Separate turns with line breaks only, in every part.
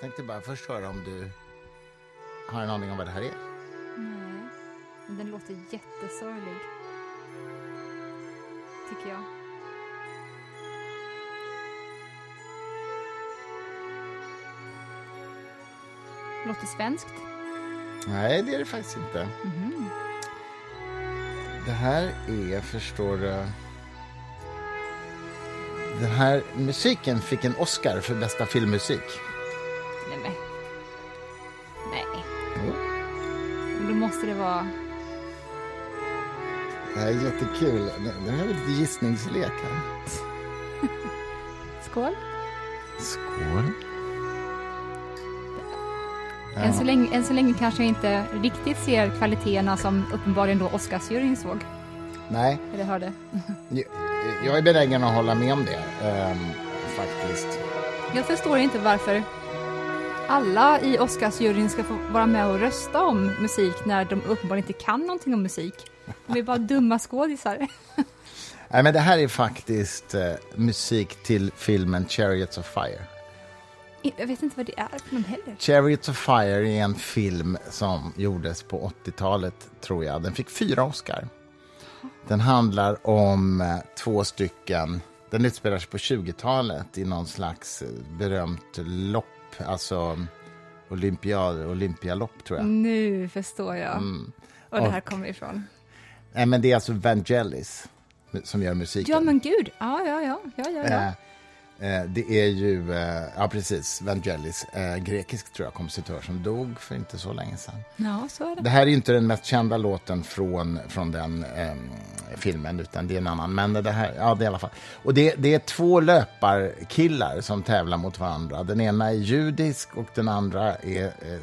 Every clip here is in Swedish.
Tänkte bara först höra om du har en aning om vad det här är.
Nej, men den låter jättesorglig. Tycker jag. Låter svenskt.
Nej, det är det faktiskt inte.
Mhm.
Det här är, förstår du... Den här musiken fick en Oscar för bästa filmmusik.
Nej, men. Nej,
Jo.
då måste det vara...
Det här är jättekul. Det här är lite gissningslek här.
Skål.
Skål.
Än, så länge, än så länge kanske jag inte riktigt ser kvaliteterna som uppenbarligen då Oscarsjuryn såg.
Nej,
Eller hörde.
jag- är benägen att hålla med om det, ehm, faktiskt.
Jag förstår inte varför alla i Oscarsjuryn ska få vara med och rösta om musik när de uppenbarligen inte kan någonting om musik. De är bara dumma skådisar.
Nej, men det här är faktiskt eh, musik till filmen Chariots of Fire.
Jag vet inte vad det är för någon heller.
Chariots of Fire är en film som gjordes på 80-talet, tror jag. Den fick fyra Oscar. Den handlar om eh, två stycken... Den utspelar sig på 20-talet i någon slags eh, berömt lopp, alltså olympiad, olympialopp, tror jag.
Nu förstår jag
Mm.
var det här
Och-
kommer ifrån.
Nej, men det är alltså Vangelis som gör musiken.
Ja, men gud. Ja, ja, ja. ja, ja, ja.
Eh, det är ju, eh, ja precis, Vangelis, eh, grekisk tror jag, kompositör som dog för inte så länge sedan.
ja så är det.
Det här är inte den mest kända låten från, från den ehm, filmen, utan det är en annan. Men det här, ja det är i alla fall. Och det, det är två löparkillar som tävlar mot varandra. Den ena är judisk och den andra är eh,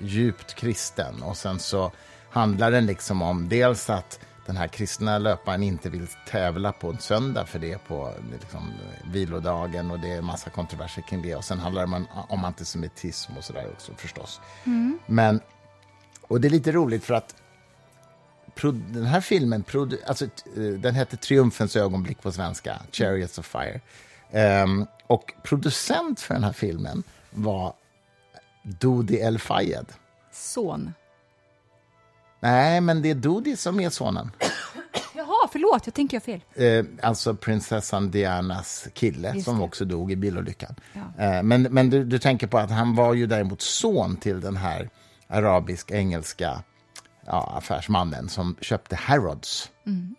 djupt kristen. Och sen så handlar den liksom om dels att den här kristna löparen inte vill tävla på en söndag för det är på liksom, vilodagen och det är massa kontroverser kring det. Och sen handlar det om, om antisemitism och sådär också förstås. Men och det är lite roligt för att den här filmen, alltså, eh, den hette Triumfens ögonblick på svenska, Chariots of Fire. Ehm, och producent för den här filmen var Dodi El Fayed.
Son.
Nej, men det är Dodi som är sonen.
Jaha, förlåt. Jag tänker jag fel.
Eh, alltså prinsessan Dianas kille som också dog i bilolyckan.
Ja.
Eh, men men du, du tänker på att han var ju däremot son till den här arabisk-engelska ja, affärsmannen som köpte Harrods.
Mm.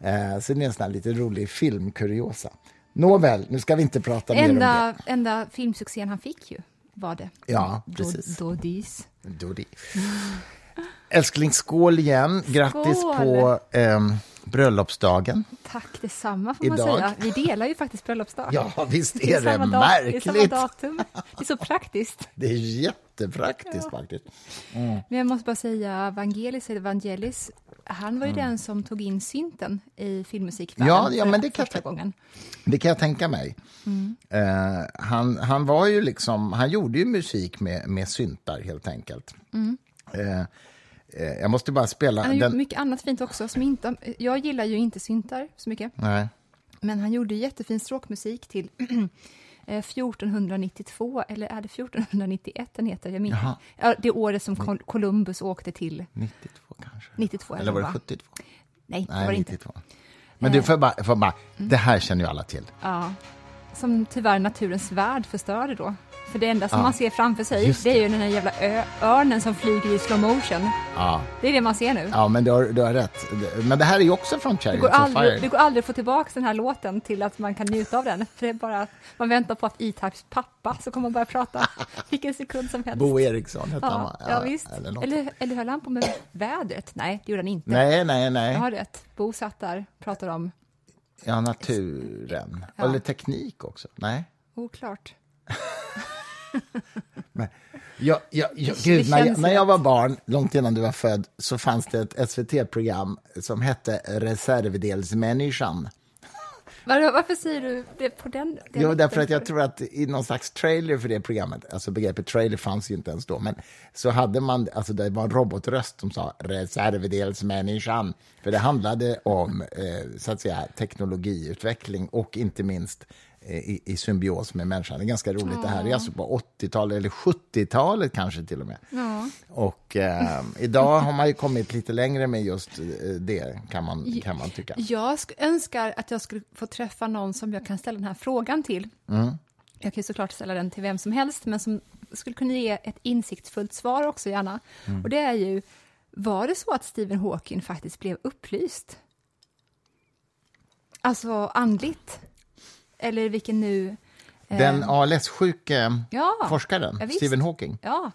Eh, så det är en sån här lite rolig filmkuriosa. Nåväl, nu ska vi inte prata mer om det.
Enda, enda filmsuccén han fick ju var det.
Ja, precis.
Dodis.
Dodi. Älskling, skål igen. Grattis
Skål.
på ehm, bröllopsdagen.
Tack detsamma får man
Idag.
säga. Vi delar ju faktiskt bröllopsdag.
Ja, visst är det,
samma dag- Det är samma
märkligt.
datum. Det är så praktiskt.
Det är jättepraktiskt faktiskt.
Men jag måste bara säga, Vangelis, eller Vangelis, han var ju
Mm.
den som tog in synten i filmmusikvärlden
Ja, ja, men det kan
första
jag-
gången.
Det kan jag tänka mig. Eh, han, han var ju liksom, han gjorde ju musik med, med syntar helt enkelt. Eh, eh, jag måste bara spela
Han har gjort
den...
mycket annat fint också. Som inte, jag gillar ju inte syntar så mycket,
Nej.
men han gjorde jättefin stråkmusik till eh, 1492, eller är det 1491 den heter? Jag minns. Ja, det året som Col- Columbus åkte till
92 kanske?
92.
Eller var det
va?
72?
Nej, det
Nej,
var det inte.
92. Men du, får jag bara, får bara, det här känner ju alla till.
Ja, som tyvärr naturens värld förstörde då. För det enda som
Ja,
man ser framför sig,
just
det är ju den här jävla örnen som flyger i slow motion.
Ja,
Det är det man ser nu.
ja men du har, du har rätt. Men det här är ju också från
Det
Chariots
går,
of
aldrig,
Fire.
det går aldrig att få tillbaka den här låten till att man kan njuta av den. För det är bara man väntar på att E-Types pappa så kommer man börja prata vilken sekund som helst.
Bo Eriksson hette han,
ja, ja, visst.
Eller.
Eller, eller höll han på med vädret? Nej, det gjorde han inte.
Nej, nej, nej.
Jag har rätt. Bo satt där, pratar om
Ja, naturen.
Ja.
Eller teknik också. Nej.
oklart.
Ja, ja, ja,
Det
gud, när, jag, när jag var barn, långt innan du var född, så fanns det ett SVT-program som hette Reservdelsmänniskan.
Var, varför säger du det på den
Jo,
dialekten?
därför att jag tror att i någon slags trailer för det programmet, alltså begreppet trailer fanns ju inte ens då, men så hade man, alltså det var en robotröst som sa reservdelsmänniskan, för det handlade om, eh, så att säga, teknologiutveckling och inte minst i, i symbios med människan. Det är ganska roligt. Det här är alltså på 80-talet, eller 70-talet kanske till och med.
Ja.
Och eh, idag har man ju kommit lite längre med just eh, det, kan man, kan man tycka.
Jag sk- önskar att jag skulle få träffa någon som jag kan ställa den här frågan till.
Mm.
Jag kan ju såklart ställa den till vem som helst, men som skulle kunna ge ett insiktsfullt svar också gärna.
Mm.
Och det är ju, var det så att Stephen Hawking faktiskt blev upplyst? Alltså andligt? Eller vilken nu... eh,
Den ALS-sjuke
Ja,
forskaren,
ja.
Stephen Hawking.
Ja,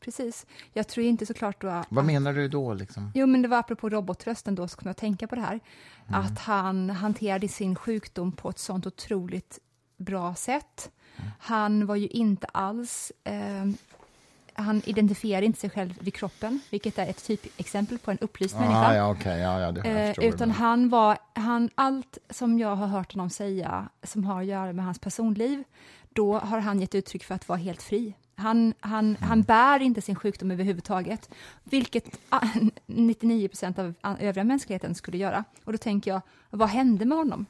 precis. Jag tror inte såklart då... att-
Vad menar du då? Liksom?
Jo, men det var apropå robotrösten då, så kom jag att tänka på det här.
Mm.
Att han hanterade sin sjukdom på ett sånt otroligt bra sätt.
Mm.
Han var ju inte alls... Eh, han identifierade inte sig själv vid kroppen, vilket är ett typexempel på en upplyst människa.
Ah, ja, okej. Ja, ja,
Eh, utan han var, han, allt som jag har hört honom säga som har att göra med hans personliv, då har han gett uttryck för att vara helt fri. Han, han,
Mm.
han bär inte sin sjukdom överhuvudtaget, vilket ah, 99 procent av övriga mänskligheten skulle göra. Och då tänker jag, vad hände med honom?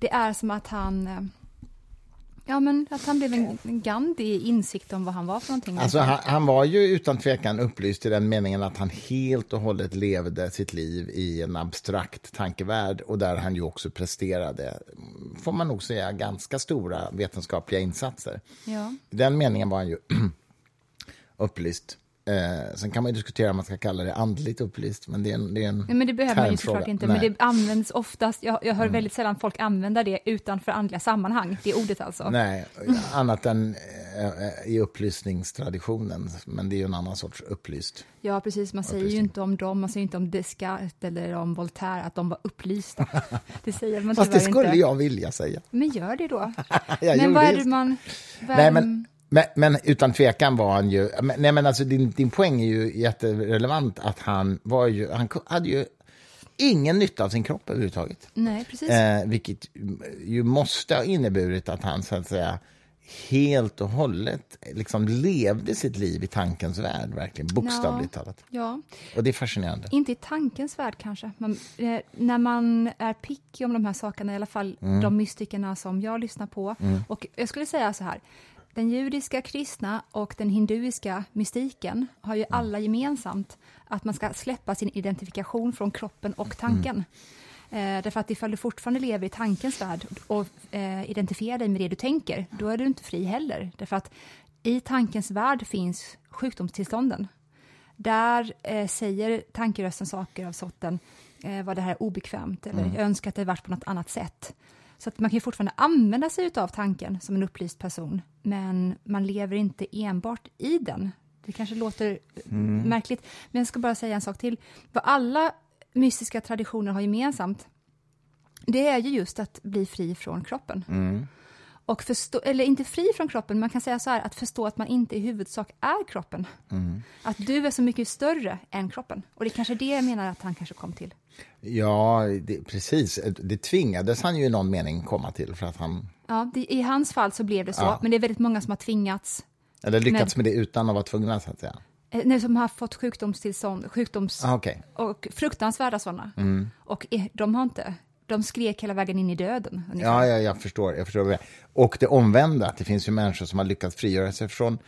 Det är som att han, eh, ja men att han blev en, Gandhi i insikt om vad han var för någonting.
Alltså, han, han var ju utan tvekan upplyst i den meningen att han helt och hållet levde sitt liv i en abstrakt tankevärld och där han ju också presterade, får man nog säga, ganska stora vetenskapliga insatser.
Ja.
I den meningen var han ju upplyst. Eh, sen kan man diskutera om man ska kalla det andligt upplyst, men det är en, det är en
Nej, men det behöver man ju såklart inte,
Nej. Mm.
men det används oftast, jag, jag hör väldigt sällan folk använda det utanför andliga sammanhang, det ordet alltså.
Nej, annat än eh, i upplysningstraditionen, men det är ju en annan sorts upplyst.
Ja, precis, man säger ju inte om dem, man säger inte om Descartes eller om Voltaire att de var upplysta. Det säger man
Fast det skulle
inte.
jag vilja säga.
Men gör det då. Men vad är det man... Vad
Nej, men, men, men utan tvekan var han ju... men- Nej, men alltså din, din poäng är ju jätterelevant att han var ju... Han hade ju ingen nytta av sin kropp överhuvudtaget.
Nej, precis.
Eh, vilket ju måste ha inneburit att han så att säga helt och hållet liksom levde sitt liv i tankens värld, verkligen bokstavligt talat.
Ja,
Och det är fascinerande.
inte i tankens värld kanske. Man, eh, när man är picky om de här sakerna, i alla fall
Mm.
de mystikerna som jag lyssnar på. Och jag skulle säga så här, den judiska, kristna och den hinduiska mystiken har ju alla gemensamt att man ska släppa sin identifikation från kroppen och tanken. Eh, därför att ifall du fortfarande lever i tankens värld och eh, identifierar dig med det du tänker, då är du inte fri heller. Därför att i tankens värld finns sjukdomstillstånden. Där eh, säger tankerösten saker av sorten eh, vad det här är obekvämt eller jag önskar att det varit på något annat sätt. Så att man kan fortfarande använda sig av tanken som en upplyst person, men man lever inte enbart i den. Det kanske låter eh, märkligt, men jag ska bara säga en sak till. Vad alla mystiska traditioner har gemensamt, det är ju just att bli fri från kroppen. Och förstå, eller inte fri från kroppen, man kan säga så här, att förstå att man inte i huvudsak är kroppen. Att du är så mycket större än kroppen. Och det är kanske det jag menar att han kanske kom till.
Ja, det, precis. Det tvingades han ju i någon mening komma till för att han...
Ja, det, I hans fall så blev det så,
Ja.
men det är väldigt många som har tvingats,
Eller lyckats med det utan att vara tvungna, så att säga.
eh, nej, som har fått sjukdomstillstånd, sjukdoms...
Ah, Okej.
och fruktansvärda sådana. Och eh, de har inte, de skrek hela vägen in i döden. ungefär.
Ja, ja, jag förstår. Jag förstår. Och det omvända, att det finns ju människor som har lyckats frigöra sig från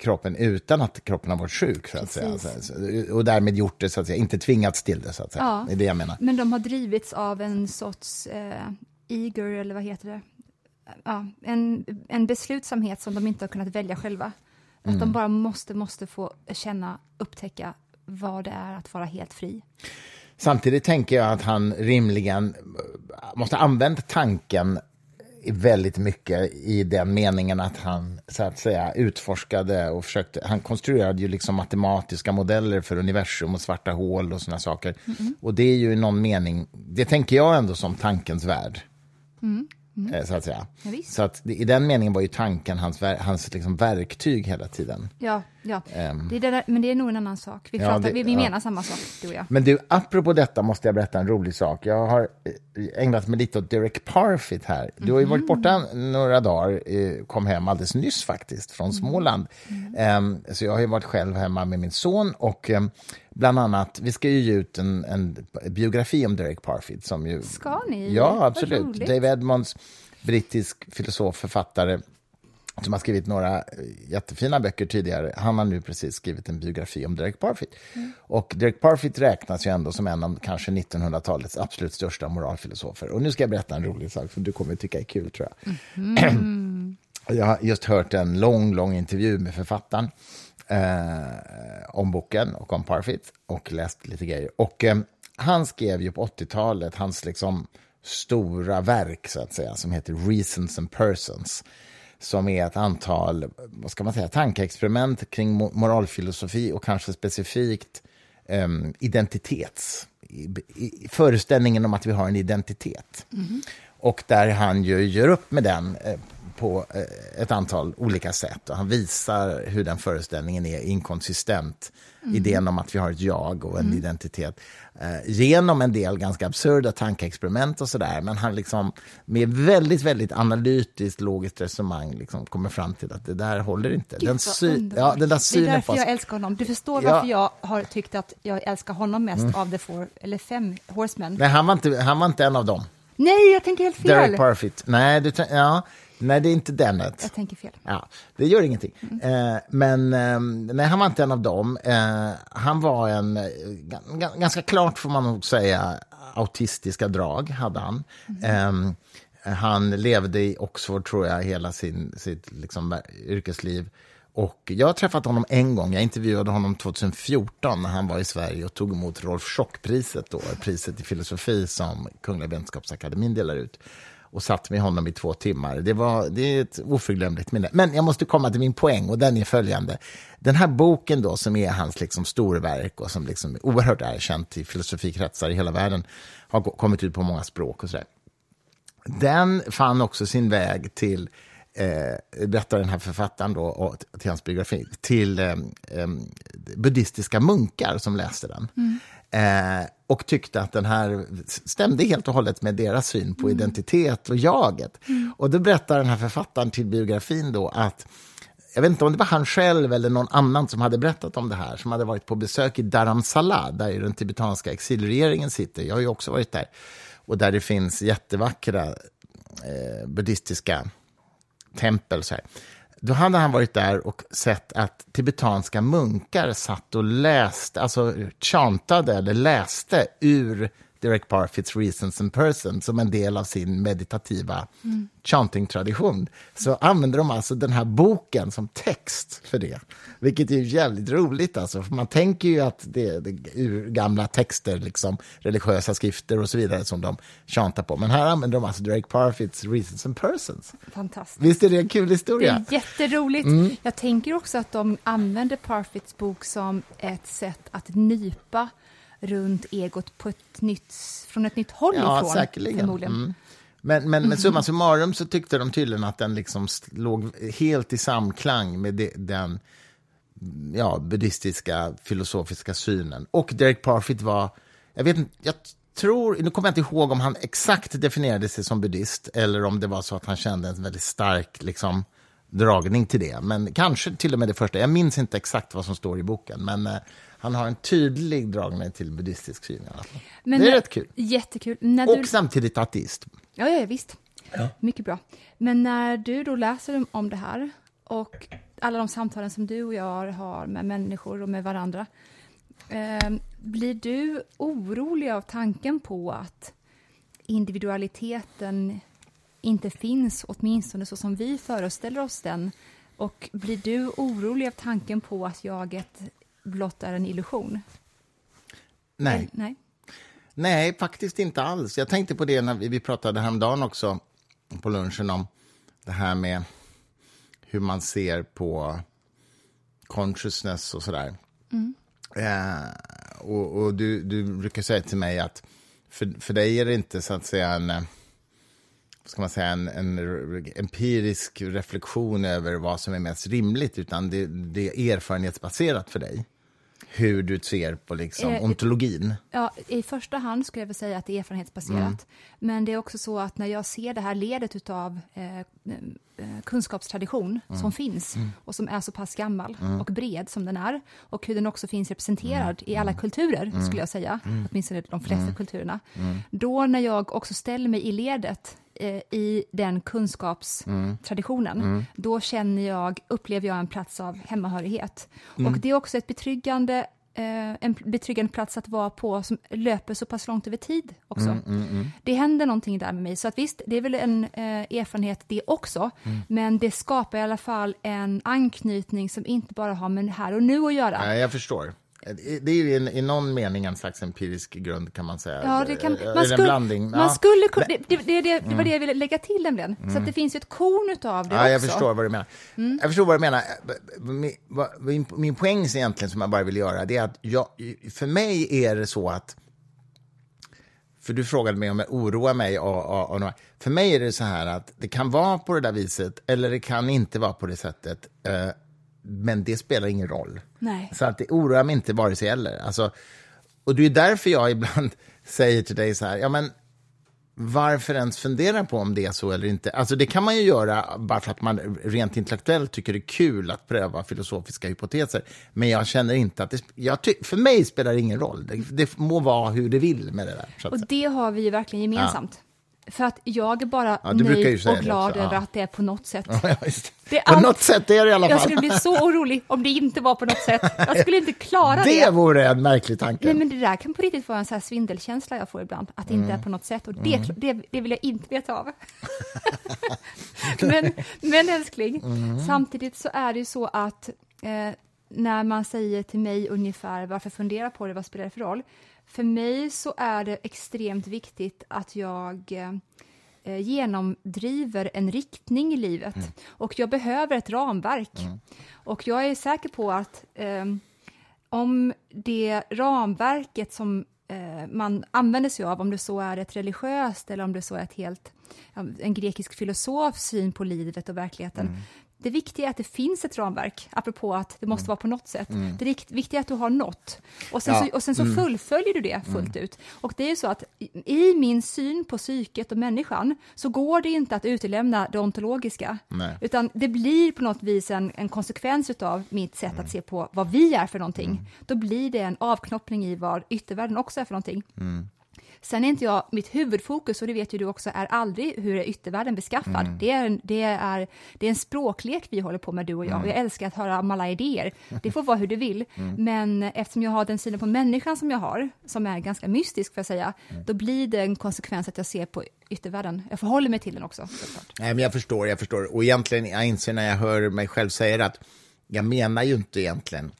kroppen utan att kroppen har varit sjuk, så att säga.
Precis.
Och därmed gjort det, så att säga. Inte tvingats till det, så att säga.
Ja.
Det är det jag menar.
Men de har drivits av en sorts eh, eager, eller vad heter det? Ja, en, en beslutsamhet som de inte har kunnat välja själva. Att
Mm.
de bara måste, måste få känna, upptäcka vad det är att vara helt fri.
Samtidigt tänker jag att han rimligen eh, måste ha använt tanken väldigt mycket i den meningen att han så att säga utforskade och försökte, han konstruerade ju liksom matematiska modeller för universum och svarta hål och såna saker. Och det är ju i någon mening, det tänker jag ändå som tankens värld. Eh, Så att säga.
Ja,
så att i den meningen var ju tanken hans, hans liksom verktyg hela tiden.
Ja, ja.
Ehm.
Det är det där, men det är nog en annan sak. Vi,
Ja,
pratar,
det-
vi, vi
ja.
menar samma sak, du och jag.
Men du, apropå detta måste jag berätta en rolig sak. Jag har eh, ägnat mig lite åt Derek Parfit här. Du har ju varit borta några dagar, eh, kom hem alldeles nyss faktiskt, från Småland. Em, Så jag har ju varit själv hemma med min son och em, bland annat, vi ska ju ge ut en, en biografi om Derek Parfit som ju...
Ska ni?
Ja, absolut. Dave Edmonds brittisk filosof, författare som har skrivit några eh, jättefina böcker tidigare. Han har nu precis skrivit en biografi om Derek Parfit. Mm. Och Derek Parfit räknas ju ändå som en av kanske 1900-talets absolut största moralfilosofer. Och nu ska jag berätta en rolig sak som du kommer att tycka är kul, tror jag. Mm. jag har just hört en lång, lång intervju med författaren eh, om boken och om Parfit och läst lite grejer. Och eh, han skrev ju på 80-talet hans liksom stora verk, så att säga, som heter Reasons and Persons som är ett antal vad ska man säga, tankeexperiment kring moralfilosofi och kanske specifikt um, identitets... I, i, föreställningen om att vi har en identitet. Mm. Och där han ju gör upp med den eh, på eh, ett antal olika sätt. Och han visar hur den föreställningen är inkonsistent. Mm. Idén om att vi har ett jag och en mm. identitet. Eh, genom en del ganska absurda tankeexperiment och sådär. Men han liksom med väldigt, väldigt analytiskt, logiskt resonemang liksom kommer fram till att det där håller inte.
Gud, den sy- ja, den där synen det är därför jag älskar honom. Du förstår varför ja. jag har tyckt att jag älskar honom mest mm. av the four, eller fem horsemen.
Nej, han var inte, han var inte en av dem.
Nej, jag tänker helt fel.
Derek Parfit. Nej, du, ja. Nej, det är inte Dennett.
Jag tänker fel.
Ja, det gör ingenting. Mm. Eh, men eh, nej, han var inte en av dem. Eh, han var en, eh, ganska klart får man nog säga, autistiska drag hade han. Mm. han levde i Oxford, tror jag, hela sin, sitt liksom, yrkesliv. Och jag har träffat honom en gång. Jag intervjuade honom 2014 när han var i Sverige och tog emot Rolf Schock-priset, priset i filosofi som Kungliga Vetenskapsakademin delar ut och satt med honom i två timmar. Det, var, det är ett oförglömligt minne. Men jag måste komma till min poäng och den är följande. Den här boken då som är hans liksom storverk och som liksom är oerhört erkänt i filosofikretsar i hela världen har kommit ut på många språk och sådär. Den fann också sin väg till eh, berättar den här författaren då, och till hans biografi, till eh, eh, buddhistiska munkar som läste den. Mm. Eh, och tyckte att den här stämde helt och hållet med deras syn på mm. identitet och jaget. Mm. Och då berättar den här författaren till biografin då att jag vet inte om det var han själv eller någon annan som hade berättat om det här, som hade varit på besök i Dharamsala, där den tibetanska exilregeringen sitter. Jag har ju också varit där. Och där det finns jättevackra eh, buddhistiska tempel. Så här. Då hade han varit där och sett att tibetanska munkar satt och läste, alltså chantade eller läste ur Derek Parfits Reasons and Persons som en del av sin meditativa mm. chanting-tradition. Så använder de alltså den här boken som text för det. Vilket är jävligt roligt alltså, för man tänker ju att det är ur gamla texter, liksom religiösa skrifter och så vidare som de chantar på. Men här använder de alltså Derek Parfits Reasons and Persons.
Fantastiskt.
Visst är det en kul historia?
Det är jätteroligt. Mm. Jag tänker också att de använder Parfits bok som ett sätt att nypa runt egot på ett nytt, från ett nytt håll ja, ifrån. Säkerligen. Förmodligen. Mm.
Men, men, men summa summarum så tyckte de tydligen att den liksom låg helt i samklang med de, den ja, buddhistiska filosofiska synen. Och Derek Parfit var, jag vet inte, jag tror, nu kommer jag inte ihåg om han exakt definierade sig som buddhist eller om det var så att han kände en väldigt stark liksom, dragning till det. Men kanske till och med det första. Jag minns inte exakt vad som står i boken, men eh, han har en tydlig dragning till buddhistisk syn. Men det är när, rätt kul.
Jättekul.
När och samtidigt ateist.
Ja, ja visst. Ja. Mycket bra. Men när du då läser om det här och alla de samtalen som du och jag har med människor och med varandra. Eh, blir du orolig av tanken på att individualiteten inte finns, åtminstone så som vi föreställer oss den? Och blir du orolig av tanken på att jaget blott är en illusion?
Nej.
Nej.
Nej, faktiskt inte alls. Jag tänkte på det när vi pratade häromdagen också på lunchen om det här med hur man ser på consciousness och sådär. Mm. Eh, och, och du, du brukar säga till mig att för, för dig är det inte så att säga en ska man säga, en, en empirisk reflektion över vad som är mest rimligt, utan det, det är erfarenhetsbaserat för dig hur du ser på liksom, eh, ontologin?
Ja, I första hand skulle jag vilja säga att det är erfarenhetsbaserat. Mm. Men det är också så att när jag ser det här ledet av eh, eh, kunskapstradition mm. som finns mm. och som är så pass gammal mm. och bred som den är och hur den också finns representerad i alla mm. kulturer, mm. skulle jag säga, åtminstone de flesta kulturerna. Då när jag också ställer mig i ledet eh, i den kunskapstraditionen, då känner jag, upplever jag en plats av hemmahörighet. Och det är också ett betryggande eh, en betryggande plats att vara på som löper så pass långt över tid också. Det händer någonting där med mig, så att visst, det är väl en eh, erfarenhet det också, men det skapar i alla fall en anknytning som inte bara har med här och nu att göra.
Nej, jag förstår. Det är ju i, i någon mening en slags empirisk grund, kan man säga.
Ja, det, kan,
Eller
man
en
skulle,
blandning.
man
Ja.
skulle det, det, det, det, var det jag ville lägga till nämligen. Så att det finns ju ett korn av det
Ja, jag
också.
förstår vad du menar. Jag förstår vad du menar. Min, min, min poäng egentligen som jag bara vill göra, det är att jag, för mig är det så att för du frågade mig om jag oroar mig. Och, och, och, för mig är det så här att det kan vara på det där viset eller det kan inte vara på det sättet. Men det spelar ingen roll.
Nej.
Så att det oroar mig inte vare sig eller. Alltså, och det är därför jag ibland säger till dig så här, ja men varför ens fundera på om det är så eller inte? Alltså det kan man ju göra bara för att man rent intellektuellt tycker det är kul att pröva filosofiska hypoteser. Men jag känner inte att det... Jag ty, för mig spelar det ingen roll. Det, det må vara hur det vill med det där.
Och det har vi ju verkligen gemensamt. För att jag är bara
Ja,
nöjd och glad över att det är på något sätt.
Ja, det. På
allt-
något sätt är det i alla fall.
Jag skulle bli så orolig om det inte var på något sätt. Jag skulle inte klara det.
Det vore en märklig tanke.
Nej, men det där kan på riktigt vara en så här svindelkänsla jag får ibland, att det inte
Mm.
är på något sätt. Och det, det, det vill jag inte veta av. men, men älskling,
Mm.
samtidigt så är det ju så att eh, när man säger till mig ungefär varför fundera på det, vad spelar det för roll? För mig så är det extremt viktigt att jag eh, genomdriver en riktning i livet.
Mm.
Och jag behöver ett ramverk. Och jag är säker på att ehm, om det ramverket som eh, man använder sig av, om det så är ett religiöst eller om det så är ett helt, en grekisk filosofs syn på livet och verkligheten. Det viktiga är att det finns ett ramverk, apropå att det måste vara på något sätt. Det rikt- viktiga är att du har något. Och sen,
Ja.
så, och sen så fullföljer du det fullt ut. Och det är ju så att i- i min syn på psyket och människan så går det inte att utelämna det ontologiska.
Nej.
Utan det blir på något vis en, en konsekvens av mitt sätt att se på vad vi är för någonting. Då blir det en avknoppning i vad yttervärlden också är för någonting. Sen är inte jag, mitt huvudfokus, och det vet ju du också, är aldrig hur är yttervärlden beskaffad. Det, är det, är, det är en språklek vi håller på med, du och jag. Och jag älskar att höra om alla idéer. Det får vara hur du vill. Men eftersom jag har den synen på människan som jag har, som är ganska mystisk, för jag säga, då blir det en konsekvens att jag ser på yttervärlden. Jag förhåller mig till den också.
Nej, men jag förstår, jag förstår. Och egentligen, jag inser när jag hör mig själv säga att jag menar ju inte egentligen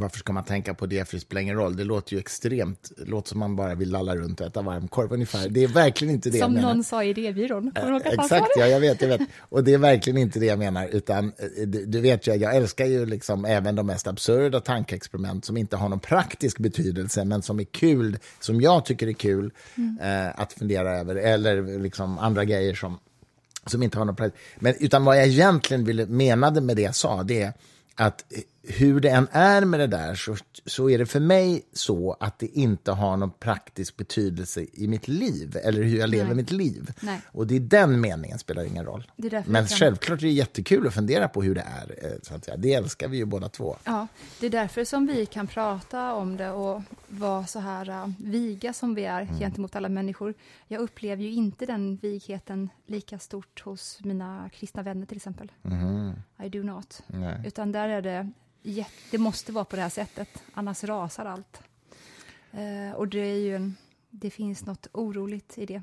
varför ska man tänka på det, för det spelar ingen roll. Det låter ju extremt, det låter som man bara vill lalla runt och äta varmkorv ungefär. Det är verkligen inte det
Som
jag menar.
någon sa i idébyrån. Sa
Exakt, ja, jag vet, jag vet. Och det är verkligen inte det jag menar, utan eh, du, du vet ju, jag älskar ju liksom även de mest absurda tankeexperiment som inte har någon praktisk betydelse, men som är kul, som jag tycker är kul eh, att fundera över, eller liksom andra grejer som, som inte har någon praktisk... Men utan vad jag egentligen ville, menade med det jag sa, det är att hur det än är med det där så, så är det för mig så att det inte har någon praktisk betydelse i mitt liv, eller hur jag lever
Nej.
mitt liv.
Nej.
Och det är den meningen spelar ingen roll. Men självklart är det jättekul att fundera på hur det är. eh, Så att säga. Det älskar vi ju båda två.
Ja, det är därför som vi kan prata om det och vara så här uh, viga som vi är
Mm.
gentemot alla människor. Jag upplever ju inte den vigheten lika stort hos mina kristna vänner till exempel. I do not.
Nej.
Utan där är det, det måste vara på det här sättet, annars rasar allt. Eh, och det är ju en, det finns något oroligt i det.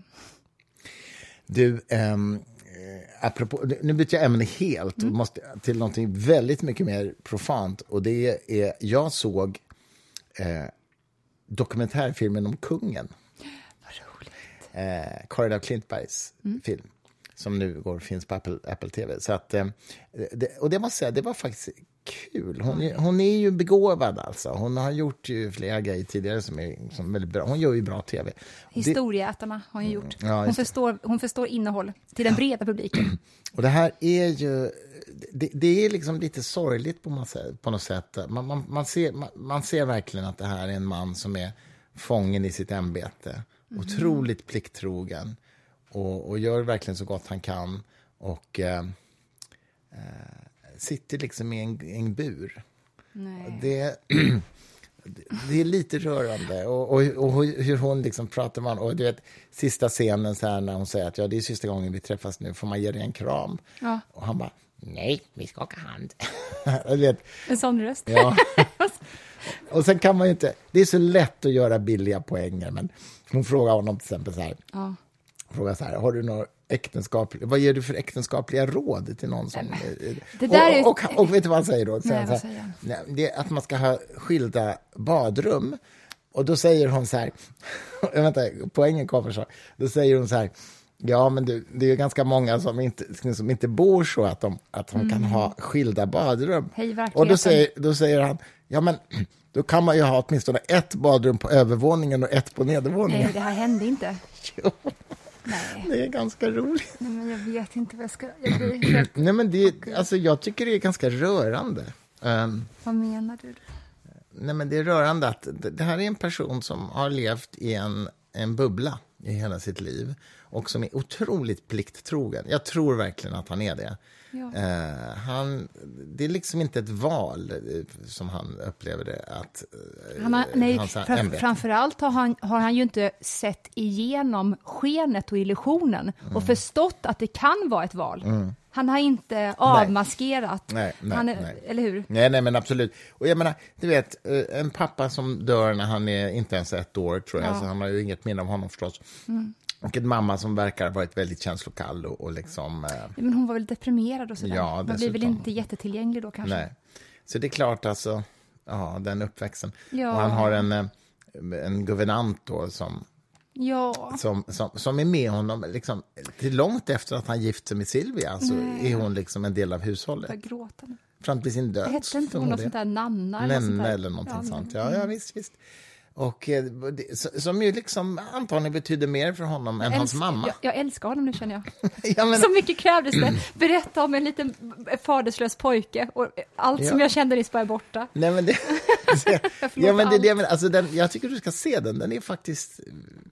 Du, ehm, eh, apropå, nu byter jag ämne helt och måste till någonting väldigt mycket mer profant. Och det är, jag såg eh, dokumentärfilmen om kungen.
Vad roligt.
eh, Karin af Klintbergs film som nu går, finns på Apple, Apple TV. Så att, eh, det, och det måste säga, det var faktiskt kul. Hon hon är ju begåvad alltså. Hon har gjort ju flera grejer tidigare som är, som väldigt bra. Hon gör ju bra TV.
Historieätarna har hon gjort.
ja,
hon, förstår, hon förstår innehåll till den breda publiken.
och det här är ju... Det, det är liksom lite sorgligt på, något sätt- på något sätt. Man, man, man, ser, man, man ser verkligen att det här är en man som är fången i sitt ämbete. Otroligt plikttrogen och, och gör verkligen så gott han kan. Och eh, eh, sitter liksom i en, en bur.
Nej.
Det, det är lite rörande. Och, och, och hur hon liksom pratar man och du vet, sista scenen så här när hon säger att ja, det är sista gången vi träffas nu, får man ge dig en kram?
Ja.
Och han bara, nej, vi skakar hand. vet,
En sån röst.
ja. och sen kan man ju inte, det är så lätt att göra billiga poänger, men hon frågar honom till exempel så här,
Ja.
Frågar så här, har du några äktenskap, vad ger du för äktenskapliga råd till någon som...
det där är-
och, och, och vet du vad han säger då?
Nej,
här,
säger
nej, att man ska ha skilda badrum. Och då säger hon så här, vänta, poängen kommer så. Då säger hon så här, ja men du, det är ju ganska många som inte, som inte bor så att de, att de kan ha skilda badrum.
Mm. Hej,
och då säger, då säger han, ja men då kan man ju ha åtminstone ett badrum på övervåningen och ett på nedervåningen.
Nej, det här hände inte. Nej.
det är ganska roligt.
Nej, men jag vet inte vad jag ska... Jag blir helt...
Nej, men det, alltså, jag tycker det är ganska rörande. Ehm,
Vad menar du?
nej, men det är rörande att det, det här är en person som har levt i en, en bubbla i hela sitt liv och som är otroligt plikttrogen. Jag tror verkligen att han är det.
Ja.
Eh, han, det är liksom inte ett val, eh, som han upplever det. Att, eh,
Han har, nej,
hans
fram, framförallt har han, har han ju inte sett igenom skenet och illusionen
Mm.
och förstått att det kan vara ett val. Han har inte avmaskerat.
Nej, nej,
han är,
nej.
Eller hur?
Nej, nej, men absolut. Och jag menar, du vet, eh, en pappa som dör när han är inte ens ett år, tror jag,
Ja.
så han har ju inget minne av honom förstås. Och en mamma som verkar ha varit väldigt känslokall och, och liksom... Eh,
Men hon var väl deprimerad och sådär.
Ja,
Man blir väl inte jättetillgänglig då kanske?
nej. Så det är klart, alltså, ja, den uppväxten.
Ja.
Och han har en, eh, en guvernant då som,
Ja,
som, som, som är med honom liksom, till långt efter att han gift sig med Silvia, så är hon liksom en del av
jag
hushållet.
börjar gråta nu.
Fram till sin död.
Hette inte hon något sånt där Nanna? eller
Nenne eller någonting
Ja,
sånt. Ja, ja, visst, visst. Och eh, som ju liksom antagligen betyder mer för honom än hans mamma.
Jag, jag älskar honom nu känner jag.
Ja, men,
Så mycket krävdes det. Berätta om en liten faderslös pojke och allt som
Ja.
jag kände nyss bara är borta.
nej, men det,
förlåter
ja, men det, är det,
allt.
men, alltså, den, jag tycker du ska se den. Den är faktiskt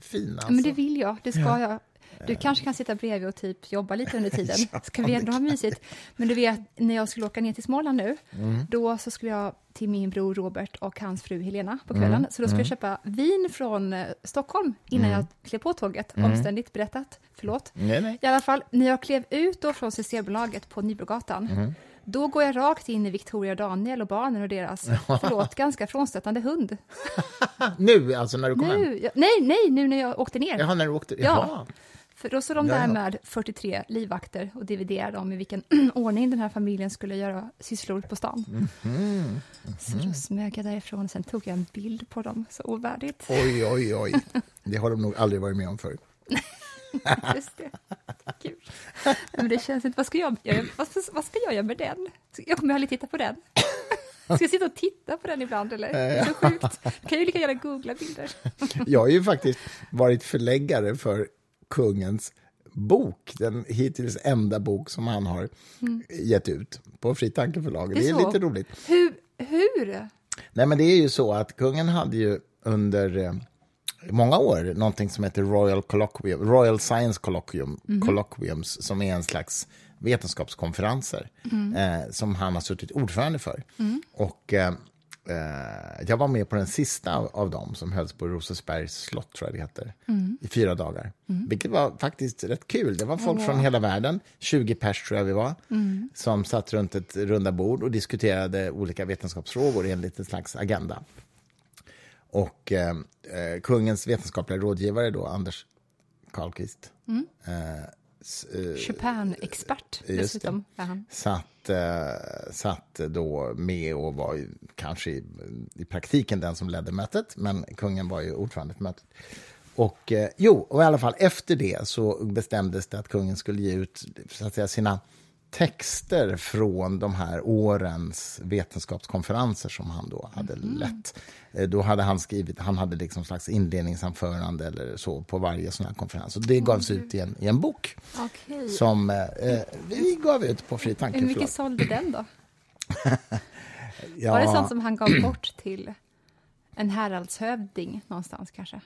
fin. Alltså.
Men det vill jag, det ska jag. Du kanske kan sitta bredvid och typ jobba lite under tiden. Ska vi ändå ha mysigt? Men du vet, när jag skulle åka ner till Småland nu,
Mm.
då så skulle jag till min bror Robert och hans fru Helena på
Mm.
kvällen. Så då skulle jag köpa vin från eh, Stockholm innan jag klev på tåget. Omständigt berättat, förlåt.
Nej, nej.
I alla fall, när jag klev ut då från Systembolaget på Nybrogatan,
Mm.
då går jag rakt in i Victoria Daniel och barnen och deras, förlåt, ganska frånstötande hund.
Nu, alltså när du kom hem?
Nu, ja, nej, nej, nu när jag åkte ner.
Jaha, när du åkte?
Ja. För då står de där med 43 livvakter och dividerade om i vilken ordning den här familjen skulle göra sysslor på stan.
Mhm.
Så då smög jag därifrån, sen tog jag en bild på dem, så ovärdigt.
Oj, oj, oj. Det har de nog aldrig varit med om förr.
Just det. Kul. Men det känns inte, vad ska jag, jag, vad, vad ska jag göra med den? Jag kommer aldrig titta på den. Ska jag sitta och titta på den ibland eller? Det är så sjukt. Jag kan ju lika gärna googla bilder.
Jag har ju faktiskt varit förläggare för kungens bok, den hittills enda bok som han har gett ut på Fri Tankeförlaget.
Det
Det
är
är
så.
lite roligt.
Hur? Hur?
Nej, men det är ju så att kungen hade ju under eh, många år någonting som heter Royal, Colloquium, Royal Science Colloquium, Colloquiums, som är en slags vetenskapskonferenser eh, som han har suttit ordförande för. Och eh, eh, jag var med på den sista av, dem som hölls på Rosersbergs slott, tror jag det heter, i fyra dagar. Vilket var faktiskt rätt kul. Det var folk från hela världen, 20 pers tror jag vi var, som satt runt ett runda bord och diskuterade olika vetenskapsfrågor i en slags agenda. Och eh, eh, kungens vetenskapliga rådgivare då, Anders Karlqvist, eh, s- eh,
Chopin-expert
det.
dessutom. han.
satt, eh, satt då med och var ju kanske i, i praktiken den som ledde mötet, men kungen var ju ordförande för mötet. Och eh, jo, och i alla fall efter det så bestämdes det att kungen skulle ge ut så att säga, sina texter från de här årens vetenskapskonferenser som han då hade lett. Eh, Då hade han skrivit, han hade liksom slags inledningsanförande eller så på varje sån här konferens. Och det gavs ut i en, i en bok
Okej.
som eh, eh, vi gav ut på Fri
Hur
Tankeförlag.
mycket sålde den då?
Ja,
Var det sånt som han gav bort till en häradshövding någonstans kanske?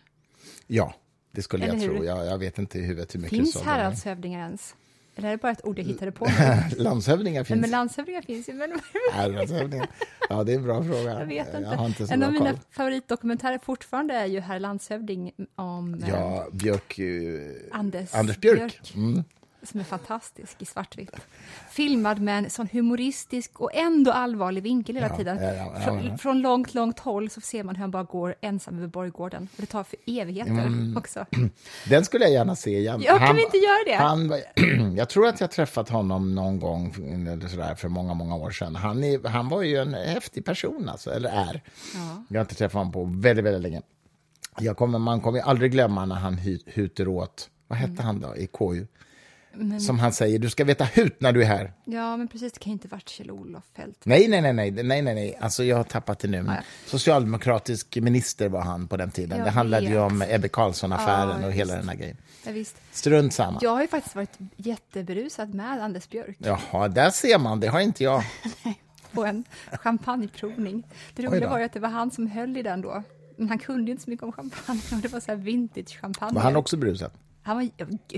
ja, det skulle
Eller
jag
hur?
tro. Jag, jag vet inte i huvudet hur mycket
Finns häradshövdingar ens? Eller är det bara ett ord jag hittade på?
landshövdingar
Nej,
finns.
men landshövdingar finns ju. Men
Nej, landshövdingar. Ja, det är en bra fråga.
jag vet inte.
Jag inte
en av mina
koll.
favoritdokumentärer fortfarande är ju Herr landshövding om eh,
Ja, Björk... eh,
Anders,
Anders Björk. Mm.
Som är fantastisk i svartvitt. Filmad med en sån humoristisk och ändå allvarlig vinkel hela tiden.
ja, ja, ja,
från, långt, långt håll så ser man hur han bara går ensam över borggården. Och det tar för evigheter
Mm.
också.
Den skulle jag gärna se igen.
Ja, kan vi inte göra det?
Han, jag tror att jag träffat honom någon gång eller sådär, för många, många år sedan. Han, är, han var ju en häftig person, alltså, eller är.
Ja.
Jag har inte träffat honom på väldigt, väldigt länge. Jag kommer, man kommer aldrig glömma när han hy, huter åt, vad hette
Mm.
han då, i KU? Som han säger, du ska veta hut när du är här.
ja, men precis, det kan ju inte varit Kjell-Olof Feldt.
Nej, nej, nej, nej, nej, nej, nej. Alltså jag har tappat det nu. Men
Ja.
Socialdemokratisk minister var han på den tiden.
Jag
det handlade ju
vet.
om Ebbe Carlsson-affären
Ja,
och hela den här grejen.
Ja, visst.
Strunt samma.
Jag har ju faktiskt varit jätteberusad med Anders Björk
Jaha, där ser man. Det har inte jag.
på en champagneprovning. Det roliga var ju att det var han som höll i den då. Men han kunde ju inte så mycket om champagne. Det var så här vintage champagne.
Var han också berusad?
Han var,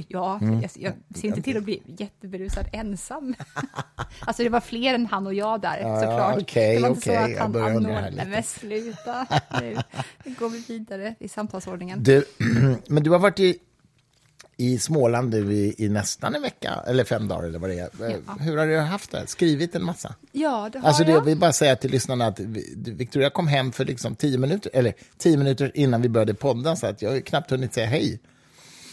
ja,
Mm.
jag, jag ser inte till att bli jätteberusad ensam. alltså det var fler än han och jag där,
Ja,
såklart.
okej,
det var inte så att han anordnade- men sluta nu. Nu går vi vidare i samtalsordningen.
Du, men du har varit i, i Småland du i, i nästan en vecka, eller fem dagar eller vad det är.
Ja.
Hur har du haft det? Skrivit en massa?
Ja, det har
Alltså det,
jag.
jag vill bara säga till lyssnarna att Victoria kom hem för liksom tio minuter, eller tio minuter innan vi började podda, så att jag har knappt hunnit säga hej.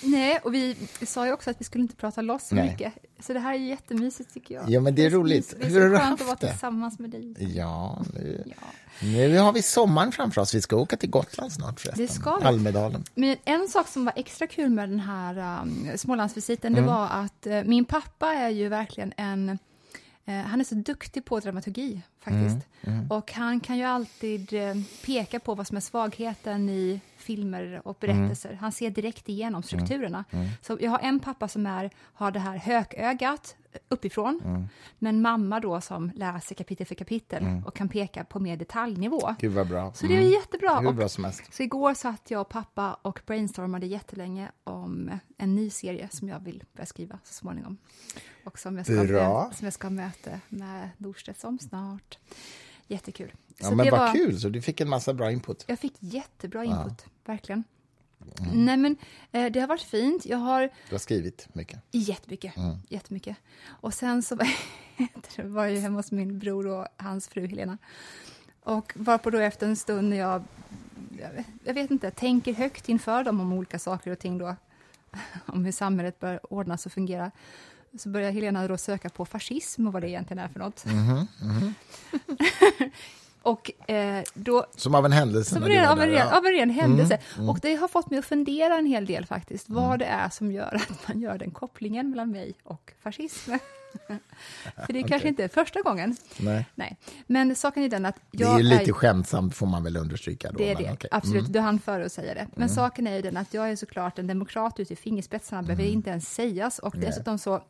Nej, och vi sa ju också att vi skulle inte prata loss så
Nej.
mycket. Så det här är jättemysigt tycker jag.
Ja, men det är roligt.
Det är
Hur har du haft
att vara
det?
tillsammans med dig.
Ja, nu,
Ja.
nu har vi sommaren framför oss. Vi ska åka till Gotland snart förresten.
Det ska vi.
Almedalen.
Men en sak som var extra kul med den här um, Smålandsvisiten,
Mm.
det var att uh, min pappa är ju verkligen en eh, han är så duktig på dramaturgi faktiskt.
Mm,
Och han kan ju alltid eh, peka på vad som är svagheten i filmer och
Mm.
berättelser. Han ser direkt igenom strukturerna. Så jag har en pappa som är, har det här hökögat uppifrån,
Mm.
men mamma då som läser kapitel för kapitel
Mm.
och kan peka på mer detaljnivå.
Gud vad bra.
Så det är jättebra.
Hur bra som helst.
så igår satt jag och pappa och brainstormade jättelänge om en ny serie som jag vill börja skriva så småningom. Och som jag ska,
Bra.
Med, som jag ska ha möte med Norstedts om snart. Jättekul.
Ja,
Så
men vad
var,
kul, så du fick en massa bra input.
Jag fick jättebra input, verkligen. Nej men eh, det har varit fint. Jag har
Du har skrivit mycket.
jättemycket, jättemycket. Och sen så var jag hemma hos min bror och hans fru Helena. Och var på då efter en stund när jag, jag vet inte, tänker högt inför dem om olika saker och ting då, om hur samhället bör ordnas och fungera, så börjar Helena då söka på fascism och vad det egentligen är för något. och eh, då
Som av en händelse.
som ren, av, en ren,
ja. Mm,
av en ren händelse. Och det har fått mig att fundera en hel del faktiskt, vad det är som gör att man gör den kopplingen mellan mig och fascism. För det är kanske inte är första gången.
Nej.
Nej. Men saken är den att
Det
jag
är ju lite skämtsamt, får man väl understryka. Då,
det är
men
det.
Mm.
absolut. Du hann före att säga det. Men saken är ju den att jag är såklart en demokrat ut i fingerspetsarna, behöver
Mm.
inte ens sägas. Och dessutom så,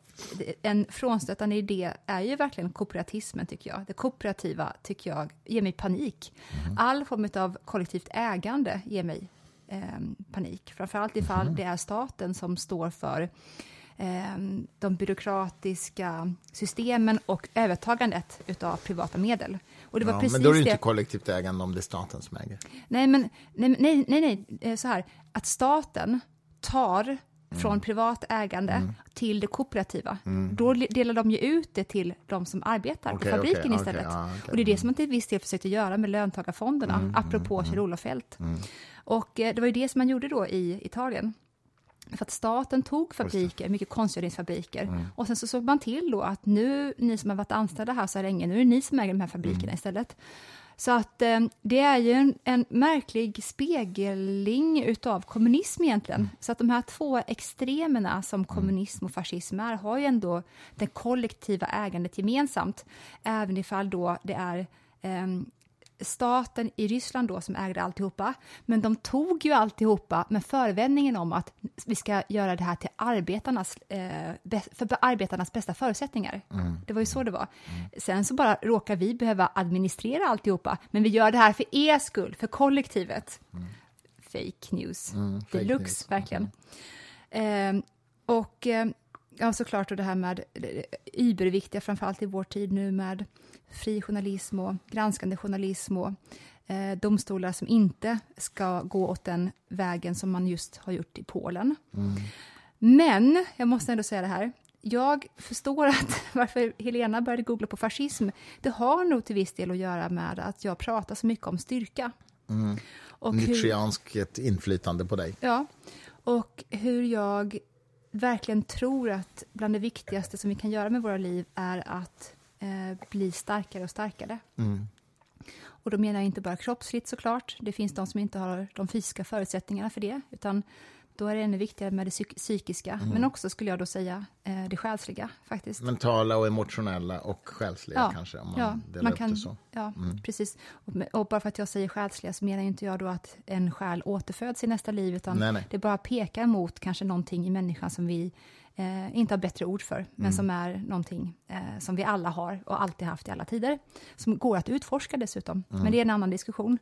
en frånstötande idé är ju verkligen kooperatismen, tycker jag. Det kooperativa, tycker jag, ger mig panik.
Mm.
All form av kollektivt ägande ger mig eh, panik. Framförallt ifall
Mm.
det är staten som står för de byråkratiska systemen och övertagandet utav privata medel. Och det var
Ja,
precis
men då är det
det
inte kollektivt ägande om det är staten som äger.
Nej, men nej, nej, nej, nej, eh, så här, att staten tar från privat ägande till det kooperativa. Då le- delar de ju ut det till de som arbetar
Okej,
på fabriken
okej,
istället.
ja, okej.
Och det är det som man till viss del försökte göra med löntagarfonderna, apropå Kjell-Olof Feldt. Och eh, det var ju det som man gjorde då i Italien. För att staten tog fabriker, mycket konstgödningsfabriker, och sen så såg man till då att nu, ni som har varit anställda här så här länge, nu är det ni som äger de här fabrikerna istället. Så att eh, det är ju en, en märklig spegling utav kommunism egentligen. Så att de här två extremerna som kommunism och fascism är, har ju ändå det kollektiva ägandet gemensamt, även ifall då det är ehm, staten i Ryssland då som ägde alltihopa, men de tog ju alltihopa med förevändningen om att vi ska göra det här till arbetarnas, eh, för arbetarnas bästa förutsättningar. Det var ju så det var. Sen så bara råkar vi behöva administrera alltihopa, men vi gör det här för er skull, för kollektivet. Fake news
fake
deluxe,
news.
verkligen. Eh, och eh, ja, såklart, och det här med überviktiga, framförallt i vår tid nu med fri journalism och granskande journalism och eh, domstolar som inte ska gå åt den vägen som man just har gjort i Polen.
Mm.
Men, jag måste ändå säga det här, jag förstår att varför Helena började googla på fascism, det har nog till viss del att göra med att jag pratar så mycket om styrka.
Mm. Nietzscheanskt inflytande på dig.
ja, och hur jag verkligen tror att bland det viktigaste som vi kan göra med våra liv är att eh, bli starkare och starkare.
Mm.
Och då menar jag inte bara kroppsligt såklart, det finns de som inte har de fysiska förutsättningarna för det, utan då är det ännu viktigare med det psyk- psykiska, men också skulle jag då säga eh, det själsliga faktiskt.
Mentala och emotionella och själsliga
Ja,
kanske, om man
ja,
delar
man
upp
kan-
det så.
Ja, precis. Och, och bara för att jag säger själsliga så menar inte jag då att en själ återföds i nästa liv, utan
Nej, nej.
det bara pekar mot kanske någonting i människan som vi eh, inte har bättre ord för, men
Mm.
som är någonting eh, som vi alla har och alltid haft i alla tider, som går att utforska dessutom.
Mm.
Men det är en annan diskussion.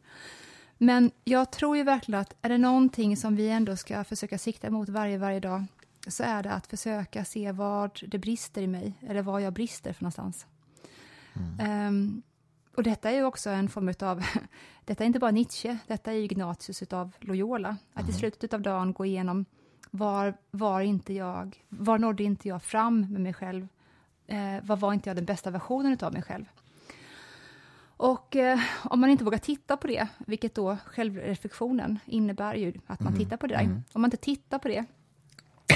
Men jag tror ju verkligen att är det någonting som vi ändå ska försöka sikta mot varje, varje dag, så är det att försöka se vad det brister i mig, eller var jag brister för någonstans. Ehm, och detta är ju också en form av, detta är inte bara Nietzsche, detta är ju Ignatius utav Loyola. Att i slutet av dagen gå igenom, var, var inte jag, var nådde inte jag fram med mig själv? Eh, vad var inte jag den bästa versionen utav mig själv? Och eh, om man inte vågar titta på det, vilket då självreflektionen innebär ju att man tittar på det där. Om man inte tittar på det,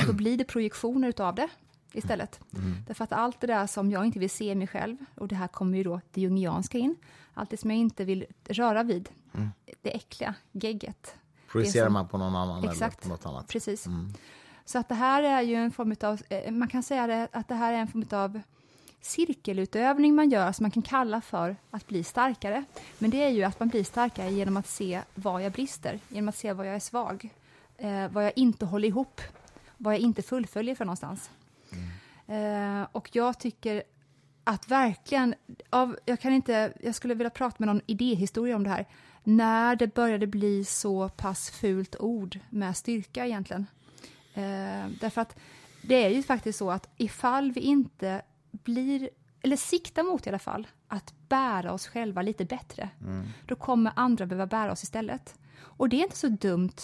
då blir det projektioner utav det istället. Därför att allt det där som jag inte vill se i mig själv, och det här kommer ju då det jungianska in, allt det som jag inte vill röra vid, det äckliga, gegget.
Projicerar man på någon annan eller
Exakt.
på något annat?
Precis. Så att det här är ju en form av, eh, man kan säga det, att det här är en form av cirkelutövning man gör, som man kan kalla för att bli starkare. Men det är ju att man blir starkare genom att se var jag brister, genom att se var jag är svag, eh, vad jag inte håller ihop, vad jag inte fullföljer för någonstans. Eh, och jag tycker att verkligen, av, jag kan inte, jag skulle vilja prata med någon idéhistoria om det här, när det började bli så pass fult ord med styrka egentligen. Eh, därför att det är ju faktiskt så att ifall vi inte blir, eller siktar mot i alla fall, att bära oss själva lite bättre, då kommer andra behöva bära oss istället. Och det är inte så dumt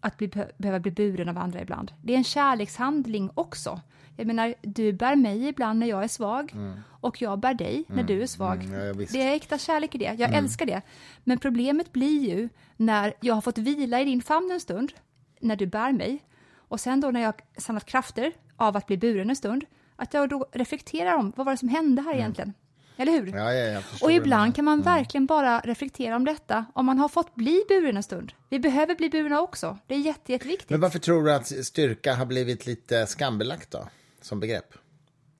att bli, behöva bli buren av andra ibland. Det är en kärlekshandling också. Jag menar, du bär mig ibland när jag är svag och jag bär dig när du är svag.
Mm, ja,
det är äkta kärlek i det. Jag älskar det. Men problemet blir ju när jag har fått vila i din famn en stund, när du bär mig, och sen då när jag samlat krafter av att bli buren en stund, att jag då reflekterar om vad var det som hände här egentligen? Eller hur?
Ja, ja,
Och ibland kan man verkligen bara reflektera om detta om man har fått bli buren en stund. Vi behöver bli burna också. Det är jätte, jätteviktigt.
Men varför tror du att styrka har blivit lite skambelagt då, som begrepp?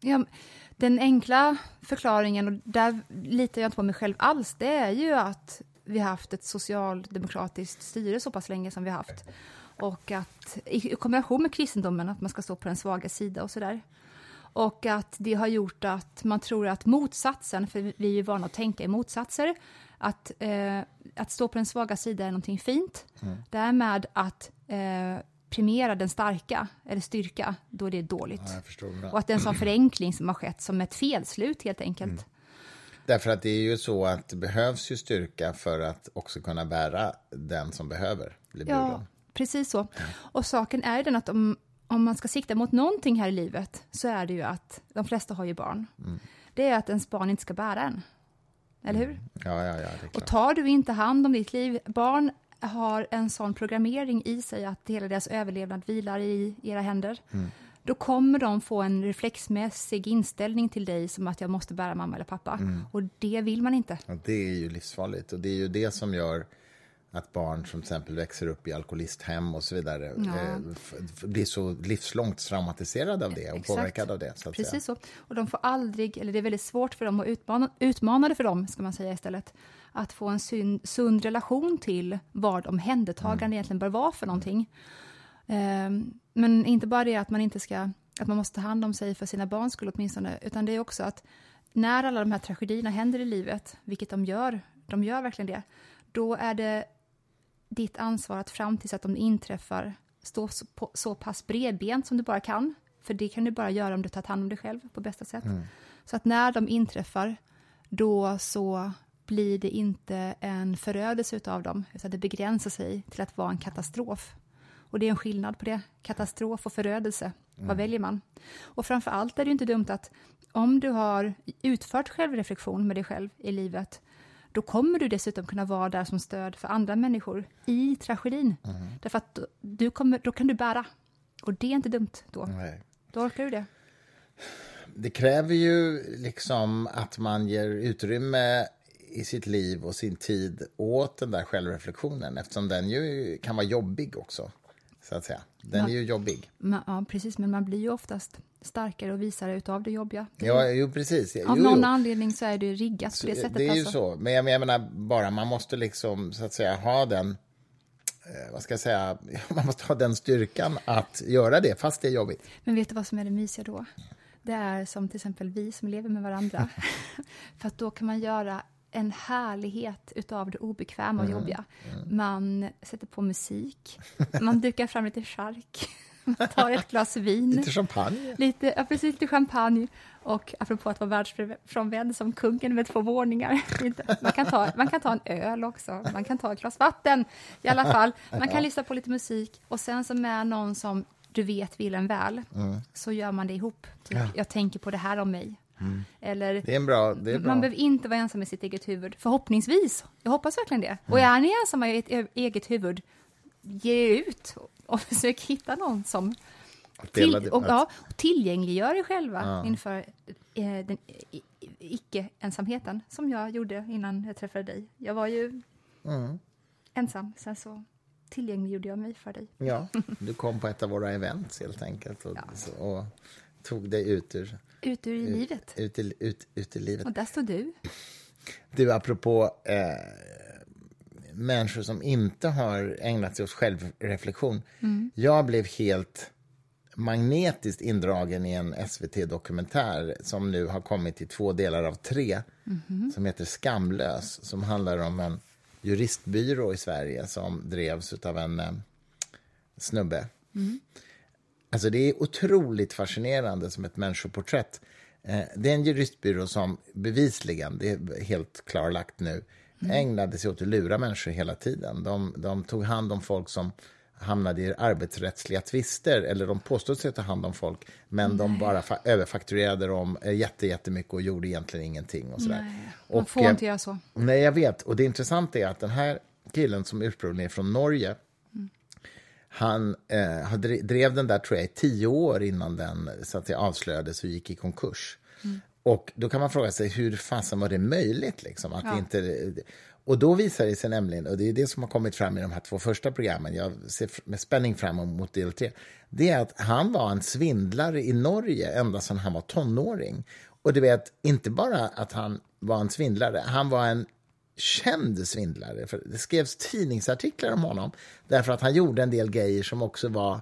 Ja, den enkla förklaringen, och där litar jag inte på mig själv alls, det är ju att vi har haft ett socialdemokratiskt styre så pass länge som vi har haft. Och att i kombination med kristendomen, att man ska stå på den svaga sida och sådär. Och att det har gjort att man tror att motsatsen, för vi är ju vana att tänka i motsatser, att, eh, att stå på den svaga sidan är någonting fint. Därmed att eh, premiera den starka, eller styrka, då är det dåligt.
Ja.
Och att det är en sån förenkling som har skett som ett felslut helt enkelt.
Därför att det är ju så att det behövs ju styrka för att också kunna bära den som behöver bli buren.
Ja, precis så. Och saken är den att om, om man ska sikta mot någonting här i livet så är det ju att, de flesta har ju barn, det är att ens barn inte ska bära en. Eller hur?
Ja, ja, ja, är
Och tar du inte hand om ditt liv, barn har en sån programmering i sig att hela deras överlevnad vilar i era händer. Då kommer de få en reflexmässig inställning till dig som att jag måste bära mamma eller pappa. Och det vill man inte.
Ja, det är ju livsfarligt och det är ju det som gör att barn som till exempel växer upp i alkoholisthem och så vidare
Ja.
eh, blir så livslångt traumatiserade av det och
Exakt.
påverkade av det. Så att säga.
Precis så. Och de får aldrig, eller det är väldigt svårt för dem och utmana, utmanande för dem, ska man säga istället, att få en sund, sund relation till vad omhändertagande
Mm.
egentligen bör vara för någonting. Ehm, men inte bara det att man inte ska, att man måste ta hand om sig för sina barns skull åtminstone, utan det är också att när alla de här tragedierna händer i livet, vilket de gör, de gör verkligen det, då är det ditt ansvar att fram tills att de inträffar stå så, på, så pass bredbent som du bara kan För det kan du bara göra om du tar hand om dig själv på bästa sätt. Så att när de inträffar, då så blir det inte en förödelse av dem, utan det begränsar sig till att vara en katastrof. Och det är en skillnad på det, katastrof och förödelse. Vad väljer man? Och framför allt är det inte dumt att om du har utfört självreflektion med dig själv i livet, då kommer du dessutom kunna vara där som stöd för andra människor i tragedin. Därför att du kommer, då kan du bära. Och det är inte dumt då.
Nej.
Då orkar du det.
Det kräver ju liksom att man ger utrymme i sitt liv och sin tid åt den där självreflektionen eftersom den ju kan vara jobbig också. Så att säga. Den är ju jobbig.
Ma- Ja, precis, men man blir ju oftast starkare och visare utav det jobbiga.
Ja, jo, precis. Jo,
Av
jo.
någon anledning så är det riggat på det sättet.
Det är ju
alltså.
så. Men jag, men jag menar bara, man måste liksom så att säga ha den, eh, vad ska jag säga, man måste ha den styrkan att göra det fast det är jobbigt.
Men vet du vad som är det mysiga då? Det är som till exempel vi som lever med varandra. För då kan man göra en härlighet utav det obekväma och
Mm,
jobbiga. Man sätter på musik, man dukar fram lite chark, man tar ett glas vin.
Lite champagne.
Lite, ja, precis, lite champagne. Och apropå att vara världsfrånvänd som kungen med två våningar. Man kan, ta, man kan ta en öl också, man kan ta ett glas vatten. I alla fall, man kan lyssna på lite musik och sen så med någon som du vet vill en väl, så gör man det ihop. Typ,
Ja.
Jag tänker på det här om mig. Eller,
Det är en bra, det är bra.
man behöver inte vara ensam i sitt eget huvud, förhoppningsvis. Jag hoppas verkligen det. Och är ni ensamma i ert e- eget huvud, ge ut och försök hitta någon som till, och, ja, och tillgängliggör er själva
Ja.
inför eh, den icke-ensamheten, som jag gjorde innan jag träffade dig. Jag var ju
Mm.
ensam, sen så tillgängliggjorde jag mig för dig.
Ja, du kom på ett av våra events helt enkelt och,
Ja.
så- och tog dig ut ur,
Ut ur livet.
ut, i, ut, ut i livet.
Och där står du.
Du, apropå eh, människor som inte har ägnat sig åt självreflektion. Jag blev helt magnetiskt indragen i en SVT-dokumentär som nu har kommit i två delar av tre, som heter Skamlös, som handlar om en juristbyrå i Sverige som drevs av en eh, snubbe. Alltså det är otroligt fascinerande som ett människoporträtt. Eh, det är en juristbyrå som bevisligen, det är helt klarlagt nu, ägnade sig åt att lura människor hela tiden. De, de tog hand om folk som hamnade i arbetsrättsliga tvister, eller de påstod sig ta hand om folk, men de bara fa- överfakturerade dem eh, jätte, jättemycket och gjorde egentligen ingenting. Och sådär.
Nej, man får
eh,
inte göra så.
Nej, jag vet. Och det intressanta är att den här killen som ursprungligen är från Norge, han eh, drev den där tror jag i tio år innan den så att säga, avslöjades och gick i konkurs. Och då kan man fråga sig hur fasen var det möjligt? Liksom, att
Ja.
inte, och då visar det sig nämligen, och det är det som har kommit fram i de här två första programmen, jag ser med spänning fram emot del tre, det är att han var en svindlare i Norge ända sedan han var tonåring. Och du vet, inte bara att han var en svindlare, han var en känd svindlare. För det skrevs tidningsartiklar om honom därför att han gjorde en del grejer som också var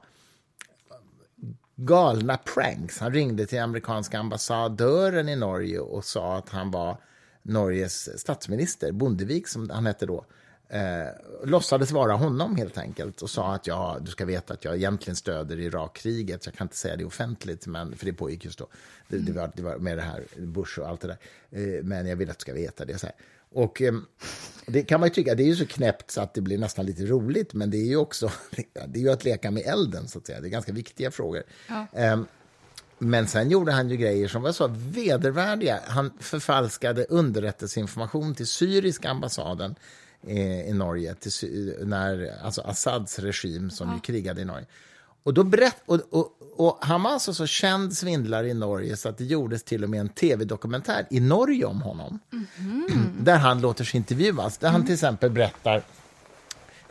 galna pranks. Han ringde till amerikanska ambassadören i Norge och sa att han var Norges statsminister, Bondevik som han hette då. Eh, låtsades vara honom helt enkelt och sa att jag, du ska veta att jag egentligen stöder Irakkriget. Jag kan inte säga det offentligt, men, för det pågick just då. Det, det, var, det var med det här Bush och allt det där. Eh, men jag vill att du ska veta det. Så här. Och eh, det kan man ju tycka, det är ju så knäppt så att det blir nästan lite roligt, men det är ju också det är ju att leka med elden, så att säga. Det är ganska viktiga frågor.
Ja.
Ehm, men sen gjorde han ju grejer som var så vedervärdiga. Han förfalskade underrättelseinformation till syriska ambassaden eh, i Norge, till, när, alltså Assads regim som ju krigade i Norge. Och, då berätt, och, och, och han var alltså så känd svindlare i Norge så att det gjordes till och med en tv-dokumentär i Norge om honom. Där han låter sig intervjuas. Där han till exempel berättar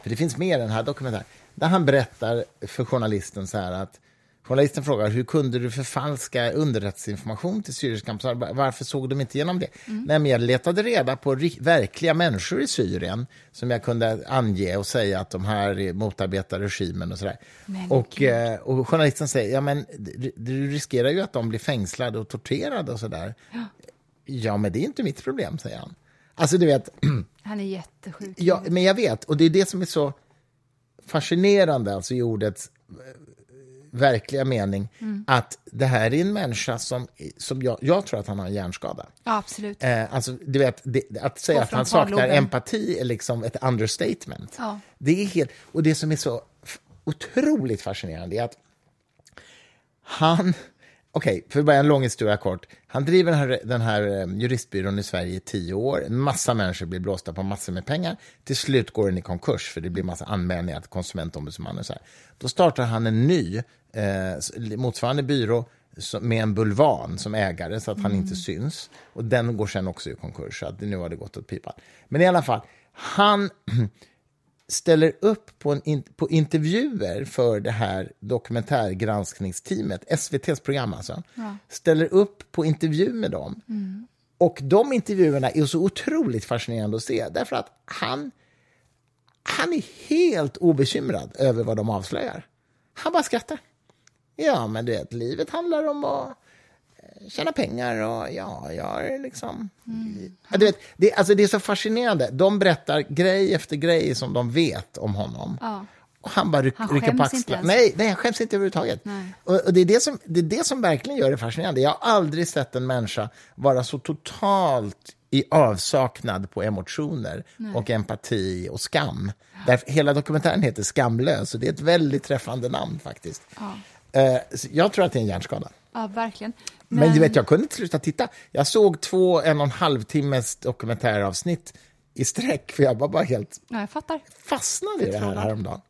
för det finns mer i den här dokumentären. Där han berättar för journalisten så här att Journalisten frågar hur kunde du förfalska underrättelseinformation till syriska? Varför såg de inte igenom det? Nej, men jag letade reda på verkliga människor i Syrien som jag kunde ange och säga att de här motarbetar regimen och sådär.
Men
Och, eh, och journalisten säger, ja men du, riskerar ju att de blir fängslade och torterade och sådär. Ja, men det är inte mitt problem, säger han. Alltså, du vet,
Han är jättesjuk.
Ja, men jag vet. Och det är det som är så fascinerande, alltså i ordets eh, verkliga mening att det här är en människa som, som jag, jag tror att han har en hjärnskada.
Ja, absolut.
Eh, alltså, du vet, det, att säga att han saknar
frontalloben.
empati är liksom ett understatement.
Ja.
Det är helt, och det som är så otroligt fascinerande är att han... Okej, för att börja en lång historia kort. Han driver den här, den här eh, juristbyrån i Sverige i tio år. En massa människor blir blåsta på massor med pengar. Till slut går den i konkurs, för det blir massa anmälningar till konsumentombudsmannen. Så här. Då startar han en ny eh, motsvarande byrå med en bulvan som ägare, så att han inte syns. Och Den går sen också i konkurs, så att nu har det gått åt pipan. Men i alla fall, han ställer upp på, in, på intervjuer för det här dokumentärgranskningsteamet, SVTs program alltså, ställer upp på intervju med dem. Och de intervjuerna är så otroligt fascinerande att se, därför att han, han är helt obekymrad över vad de avslöjar. Han bara skrattar. Ja, men du vet, livet handlar om att tjäna pengar och ja, jag är liksom... Ja, du vet, det, alltså det är så fascinerande. De berättar grej efter grej som de vet om honom.
Ja.
Och han bara ryck,
Han
rycker på axlarna. Nej, nej, han skäms inte överhuvudtaget.
Nej.
Och, och det, är det, som, det är det som verkligen gör det fascinerande. Jag har aldrig sett en människa vara så totalt i avsaknad på emotioner och empati och skam. Därför, hela dokumentären heter Skamlös och det är ett väldigt träffande namn faktiskt. Eh, så jag tror att det är en hjärnskada.
ja, verkligen.
Men, du vet, jag kunde inte sluta titta. Jag såg två en och en halv timmes dokumentäravsnitt i sträck, för jag var bara helt
Ja, jag fattar.
fastnade i det här häromdagen.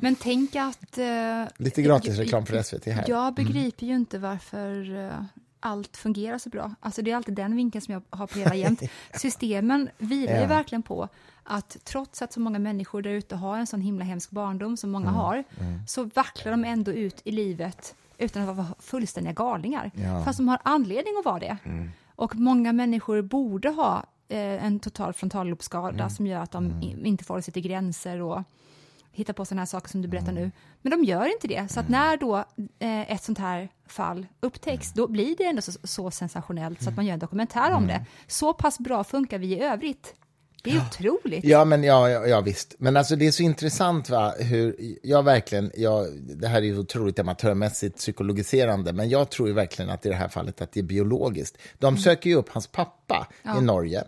Men tänk att... eh,
Lite gratis reklam för SVT här.
Jag begriper ju inte varför eh, allt fungerar så bra. Alltså det är alltid den vinkeln som jag har på hela jämt. Systemen vilar ju
Ja.
verkligen på att trots att så många människor där ute har en sån himla hemsk barndom som många
Mm,
har, så vacklar de ändå ut i livet utan att vara fullständiga galningar.
Ja. Mm.
Fast de har anledning att vara det. Och många människor borde ha eh, en total frontallobsskada
Mm.
som gör att de i- inte får sätta gränser och hitta på sådana här saker som du berättar
Mm.
nu. Men de gör inte det. Så att när då eh, ett sånt här fall upptäcks, då blir det ändå så, så sensationellt så att man gör en dokumentär om
Mm.
det. Så pass bra funkar vi i övrigt. Det är otroligt.
Ja, men ja, ja, ja, visst. Men alltså det är så intressant va, hur, jag verkligen, jag, det här är ju otroligt amatörmässigt psykologiserande, men jag tror ju verkligen att i det här fallet att det är biologiskt. De söker ju upp hans pappa i Norge.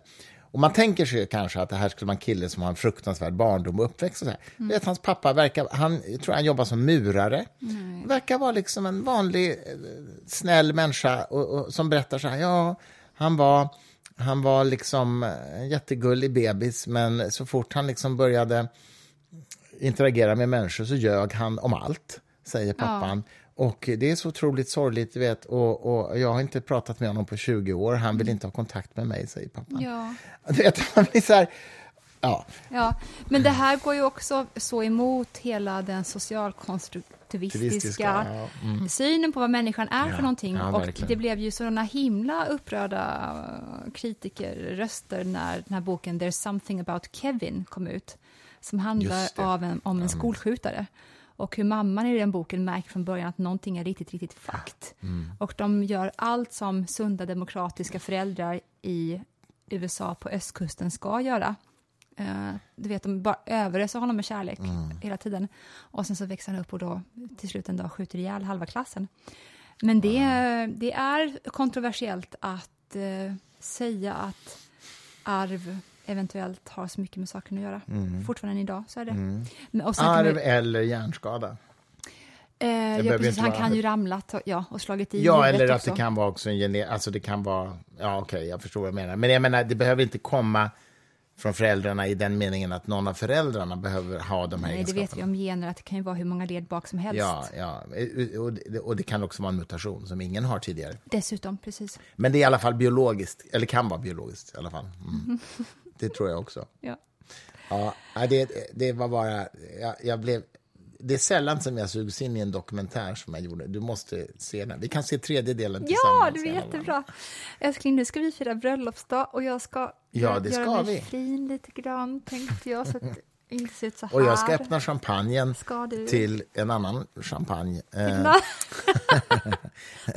Och man tänker sig kanske att det här skulle vara en kille som har en fruktansvärd barndom och uppväxt och så här. Du vet, hans pappa verkar, han, jag tror han jobbar som murare. Verkar vara liksom en vanlig eh, snäll människa och, och, som berättar så här, ja, han var han var liksom en jättegullig bebis, men så fort han liksom började interagera med människor så ljög han om allt, säger pappan. Och det är så otroligt sorgligt, vet. Och, och jag har inte pratat med honom på 20 år. Han vill inte ha kontakt med mig, säger pappan.
Ja.
Du vet, man blir så här... Ja,
Ja, men det här går ju också så emot hela den socialkonstruktivistiska
Aktivistiska, ja, mm.
synen på vad människan är
Ja,
för någonting.
ja,
och det blev ju sådana himla upprörda eh, kritikerröster när den här boken There's something about Kevin kom ut, som handlar en, om en skolskjutare. Och hur mamman i den boken märker från början att någonting är riktigt, riktigt fakt.
Mm.
Och de gör allt som sunda demokratiska föräldrar i USA på östkusten ska göra. Eh, du vet, de bara överöser honom med kärlek hela tiden. Och sen så växer han upp och då till slut en dag skjuter ihjäl halva klassen. Men det, det är kontroversiellt att eh, säga att arv eventuellt har så mycket med saken att göra. Fortfarande idag så är det. Kan
arv
vi-
eller hjärnskada.
eh, ja, precis, han kan ju ramlat och, ja, och slagit i
Ja, eller att
också.
det kan vara också en gener... Alltså det kan vara... Ja, okej, jag förstår vad jag menar. Men jag menar, det behöver inte komma från föräldrarna i den meningen att någon av föräldrarna behöver ha de här
Nej, det
egenskaperna.
vet vi om gener, att det kan ju vara hur många led bak som helst.
Ja, ja. Och, det, och det kan också vara en mutation som ingen har tidigare.
Dessutom, precis.
Men det är i alla fall biologiskt, eller kan vara biologiskt i alla fall. Mm. Det tror jag också.
Ja.
Ja, det, det var bara... Jag, jag blev, det är sällan som jag sugs in i en dokumentär som jag gjorde. Du måste se den. Vi kan se tredje delen
Ja,
tillsammans.
det
i
blir jättebra. Älskling, nu ska vi fira bröllopsdag och jag ska
Ja, det
göra
ska
mig
vi.
fin lite grann, tänkte jag, så att det inte ser ut så här.
Och jag ska öppna champagnen
Ska du?
till en annan champagne. Eh,
vad,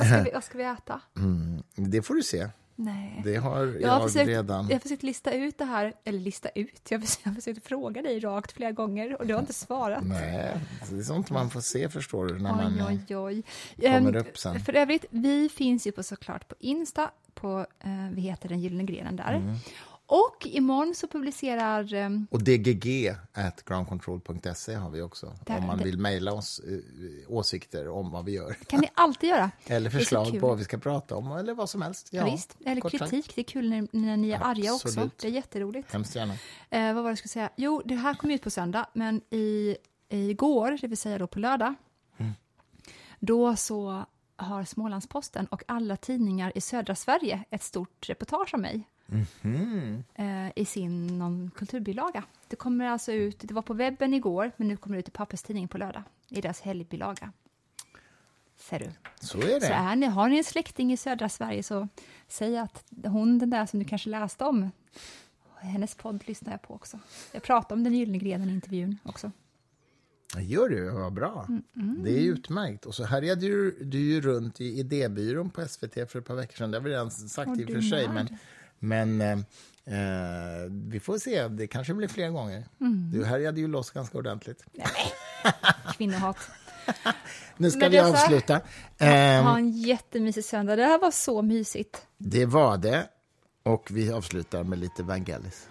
ska vi, vad ska vi äta?
det får du se.
Nej.
Det har jag,
Jag har, försökt,
redan.
jag har försökt lista ut det här, eller lista ut, jag har försökt, jag har försökt fråga dig rakt flera gånger och du har inte svarat.
Nej, det är sånt man får se förstår du när man
oj, oj, oj.
kommer
Ehm,
upp sen.
För övrigt, vi finns ju på, såklart på Insta, på, eh, vi heter Den Gyllene Grenen där.
Mm.
Och imorgon så publicerar eh,
Och dgg at groundcontrol.se har vi också.
Där-
om man
det-
vill mejla oss eh, åsikter om vad vi gör.
kan ni alltid göra.
Eller förslag på vad vi ska prata om eller vad som helst.
Ja, visst. Eller
kort sagt.
kritik, det är kul när, när ni är arga också.
Absolut.
Det är jätteroligt.
Hemskt gärna.
Eh, vad var det jag skulle säga? Jo, det här kom ut på söndag, men i, igår, det vill säga då på lördag,
Mm.
då så har Smålandsposten och alla tidningar i södra Sverige ett stort reportage om mig
Mhm.
eh, i sin någon kulturbilaga. Det kommer alltså ut, det var på webben igår, men nu kommer det ut i papperstidningen på lördag, i deras helgbilaga. Ser du?
Så är
Så
det.
är ni, har ni en släkting i södra Sverige så säg att hon, den där som du kanske läste om, hennes podd lyssnar jag på också. Jag pratar om den gyllene grenen i intervjun också.
Gör du? Vad bra.
Mm,
Det är utmärkt. Och så härjade du, du ju runt i idébyrån på SVT för ett par veckor sedan. Det har vi redan sagt
Och
i och för sig. Men, men eh, vi får se. Det kanske blir fler gånger.
Mm.
Du härjade ju loss ganska ordentligt.
Kvinnohat.
Nu ska
Men
vi avsluta. Ehm,
Ha en jättemysig söndag. Det här var så mysigt.
det var det. Och vi avslutar med lite Vangelis.